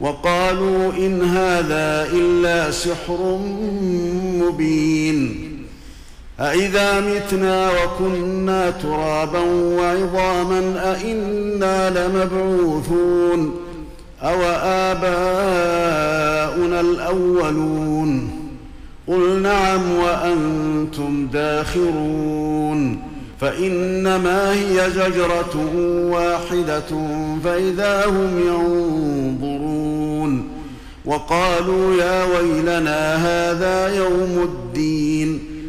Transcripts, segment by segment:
وقالوا إن هذا إلا سحر مبين. أإذا متنا وكنا ترابا وعظاما أإنا لمبعوثون. أو آباؤنا الأولون. قل نعم وأنتم داخرون. فإنما هي زجرة واحدة فإذا هم ينظرون وقالوا يا ويلنا هذا يوم الدين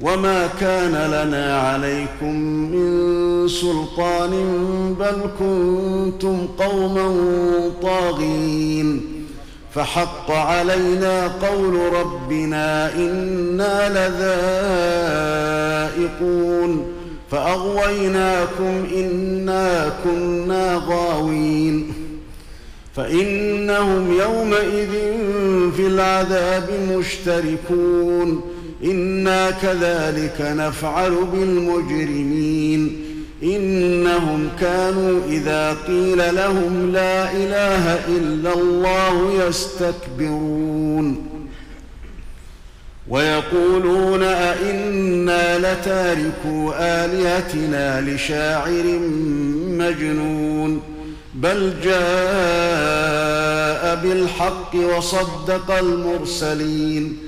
وما كان لنا عليكم من سلطان بل كنتم قوما طاغين فحق علينا قول ربنا أنا لذائقون فاغويناكم انا كنا غاوين فانهم يومئذ في العذاب مشتركون إنا كذلك نفعل بالمجرمين. إنهم كانوا إذا قيل لهم لا إله إلا الله يستكبرون. ويقولون أئنا لتاركو آلهتنا لشاعر مجنون. بل جاء بالحق وصدق المرسلين.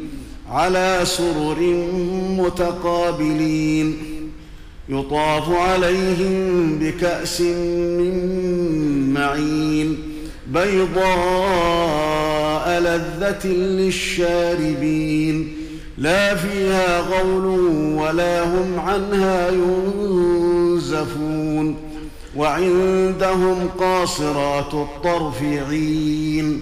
على سرر متقابلين. يطاف عليهم بكأس من معين. بيضاء لذة للشاربين. لا فيها غول ولا هم عنها ينزفون. وعندهم قاصرات الطرف عين.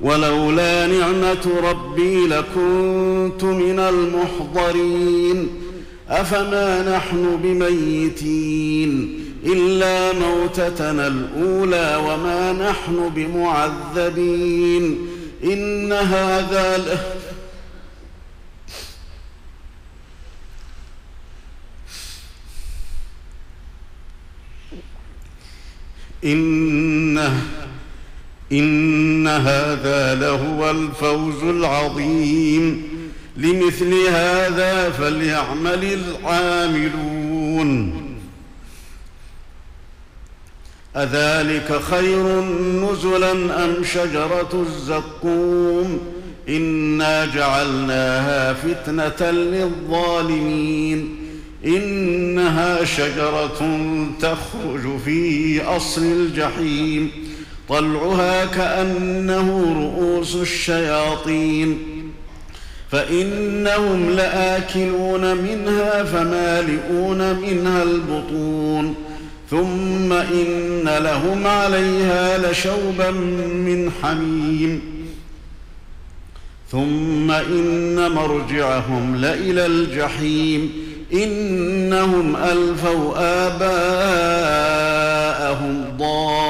ولولا نعمة ربي لكنت من المحضرين. أفما نحن بميتين؟ إلا موتتنا الأولى وما نحن بمعذبين. إن هذا إنه إن هذا لهو الفوز العظيم. لمثل هذا فليعمل العاملون. أذلك خير نزلا أم شجرة الزقوم؟ إنا جعلناها فتنة للظالمين. إنها شجرة تخرج في أصل الجحيم. طلعها كأنه رؤوس الشياطين. فإنهم لآكلون منها فمالئون منها البطون. ثم إن لهم عليها لشوبا من حميم. ثم إن مرجعهم لإلى الجحيم. إنهم ألفوا آباءهم ضالين.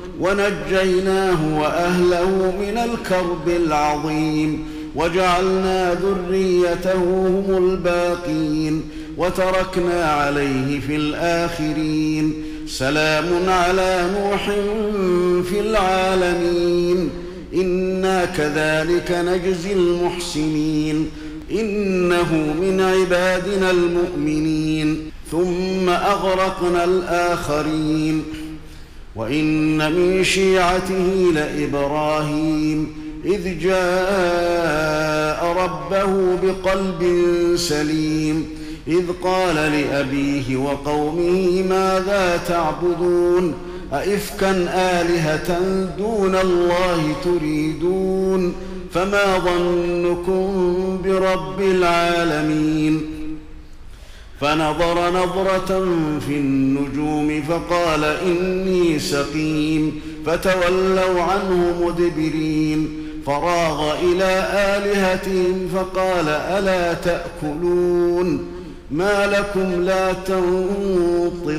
ونجيناه وأهله من الكرب العظيم وجعلنا ذريته هم الباقين وتركنا عليه في الآخرين سلام على نوح في العالمين إنا كذلك نجزي المحسنين إنه من عبادنا المؤمنين ثم أغرقنا الآخرين وإن من شيعته لإبراهيم إذ جاء ربه بقلب سليم إذ قال لأبيه وقومه ماذا تعبدون؟ أئفكا آلهة دون الله تريدون؟ فما ظنكم برب العالمين؟ فنظر نظرة في النجوم فقال إني سقيم فتولوا عنه مدبرين. فراغ إلى آلهتهم فقال ألا تأكلون؟ ما لكم لا تنطقون.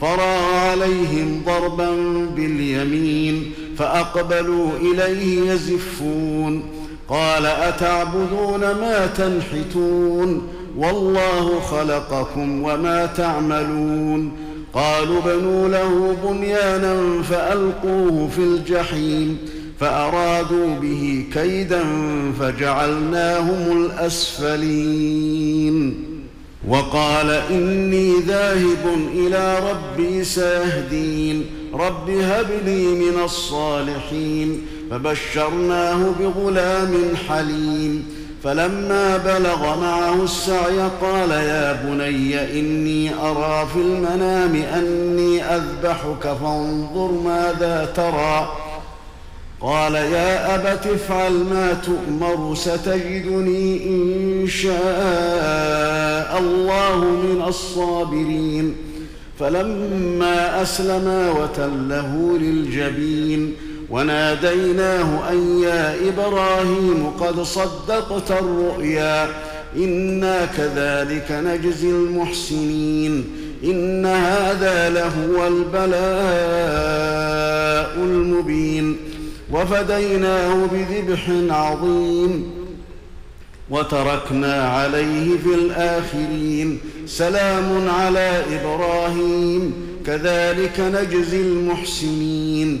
فراى عليهم ضربا باليمين فأقبلوا إليه يزفون. قال أتعبدون ما تنحتون؟ والله خلقكم وما تعملون. قالوا بنوا له بنيانا فألقوه في الجحيم فأرادوا به كيدا فجعلناهم الأسفلين. وقال إني ذاهب إلى ربي سيهدين رب هب لي من الصالحين. فبشرناه بغلام حليم. فلما بلغ معه السعي قال يا بني إني أرى في المنام أني أذبحك فانظر ماذا ترى. قال يا أبت افعل ما تؤمر ستجدني إن شاء الله من الصابرين. فلما أسلما وتله للجبين وناديناه أن يا إبراهيم قد صدقت الرؤيا. إنا كذلك نجزي المحسنين. إن هذا لهو البلاء المبين. وفديناه بذبح عظيم. وتركنا عليه في الآخرين. سلام على إبراهيم. كذلك نجزي المحسنين.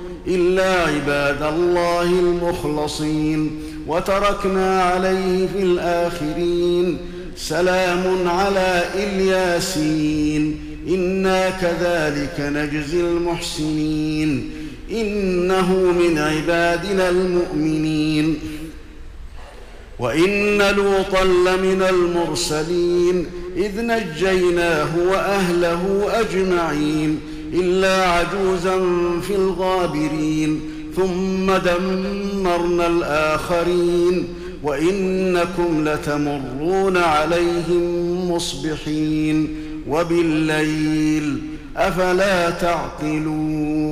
إلا عباد الله المخلصين وتركنا عليه في الآخرين. سلام على إلياسين. إنا كذلك نجزي المحسنين. إنه من عبادنا المؤمنين. وإن لوطا لمن المرسلين. إذ نجيناه وأهله أجمعين. إلا عجوزا في الغابرين ثم دمرنا الآخرين وإنكم لتمرون عليهم مصبحين. وبالليل أفلا تعقلون؟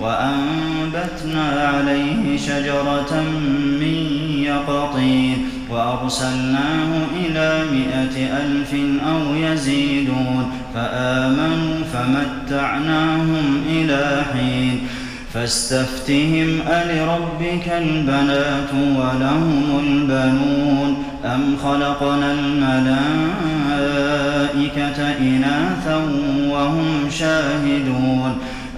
وأنبتنا عليه شجرة من يقطين وأرسلناه إلى مائة ألف أو يزيدون فآمنوا فمتعناهم إلى حين فاستفتهم ألربك البنات ولهم البنون أم خلقنا الملائكة إناثا وهم شاهدون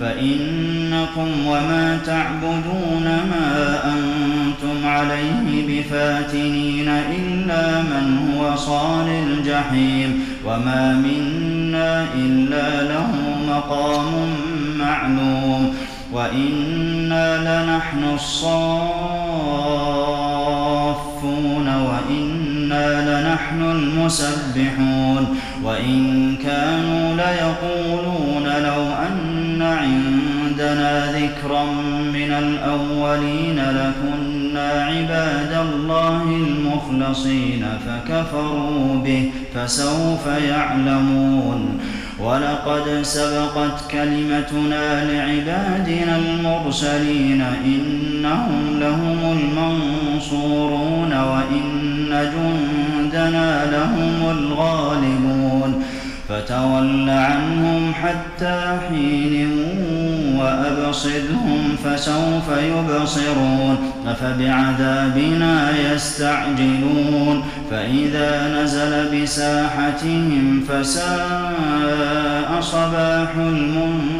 فإنكم وما تعبدون ما أنتم عليه بفاتنين إلا من هو صال الجحيم وما منا إلا له مقام معلوم وإنا لنحن الصافون وإنا لنحن المسبحون وإن كانوا ليقولون لو أن عندنا ذكرا من الأولين لكنا عباد الله المخلصين فكفروا به فسوف يعلمون. ولقد سبقت كلمتنا لعبادنا المرسلين إنهم لهم المنصورون وإن جندنا لهم الغالبون. فتول عنهم حتى حين وأبصرهم فسوف يبصرون أفبعذابنا يستعجلون فإذا نزل بساحتهم فساء صباح المنذرين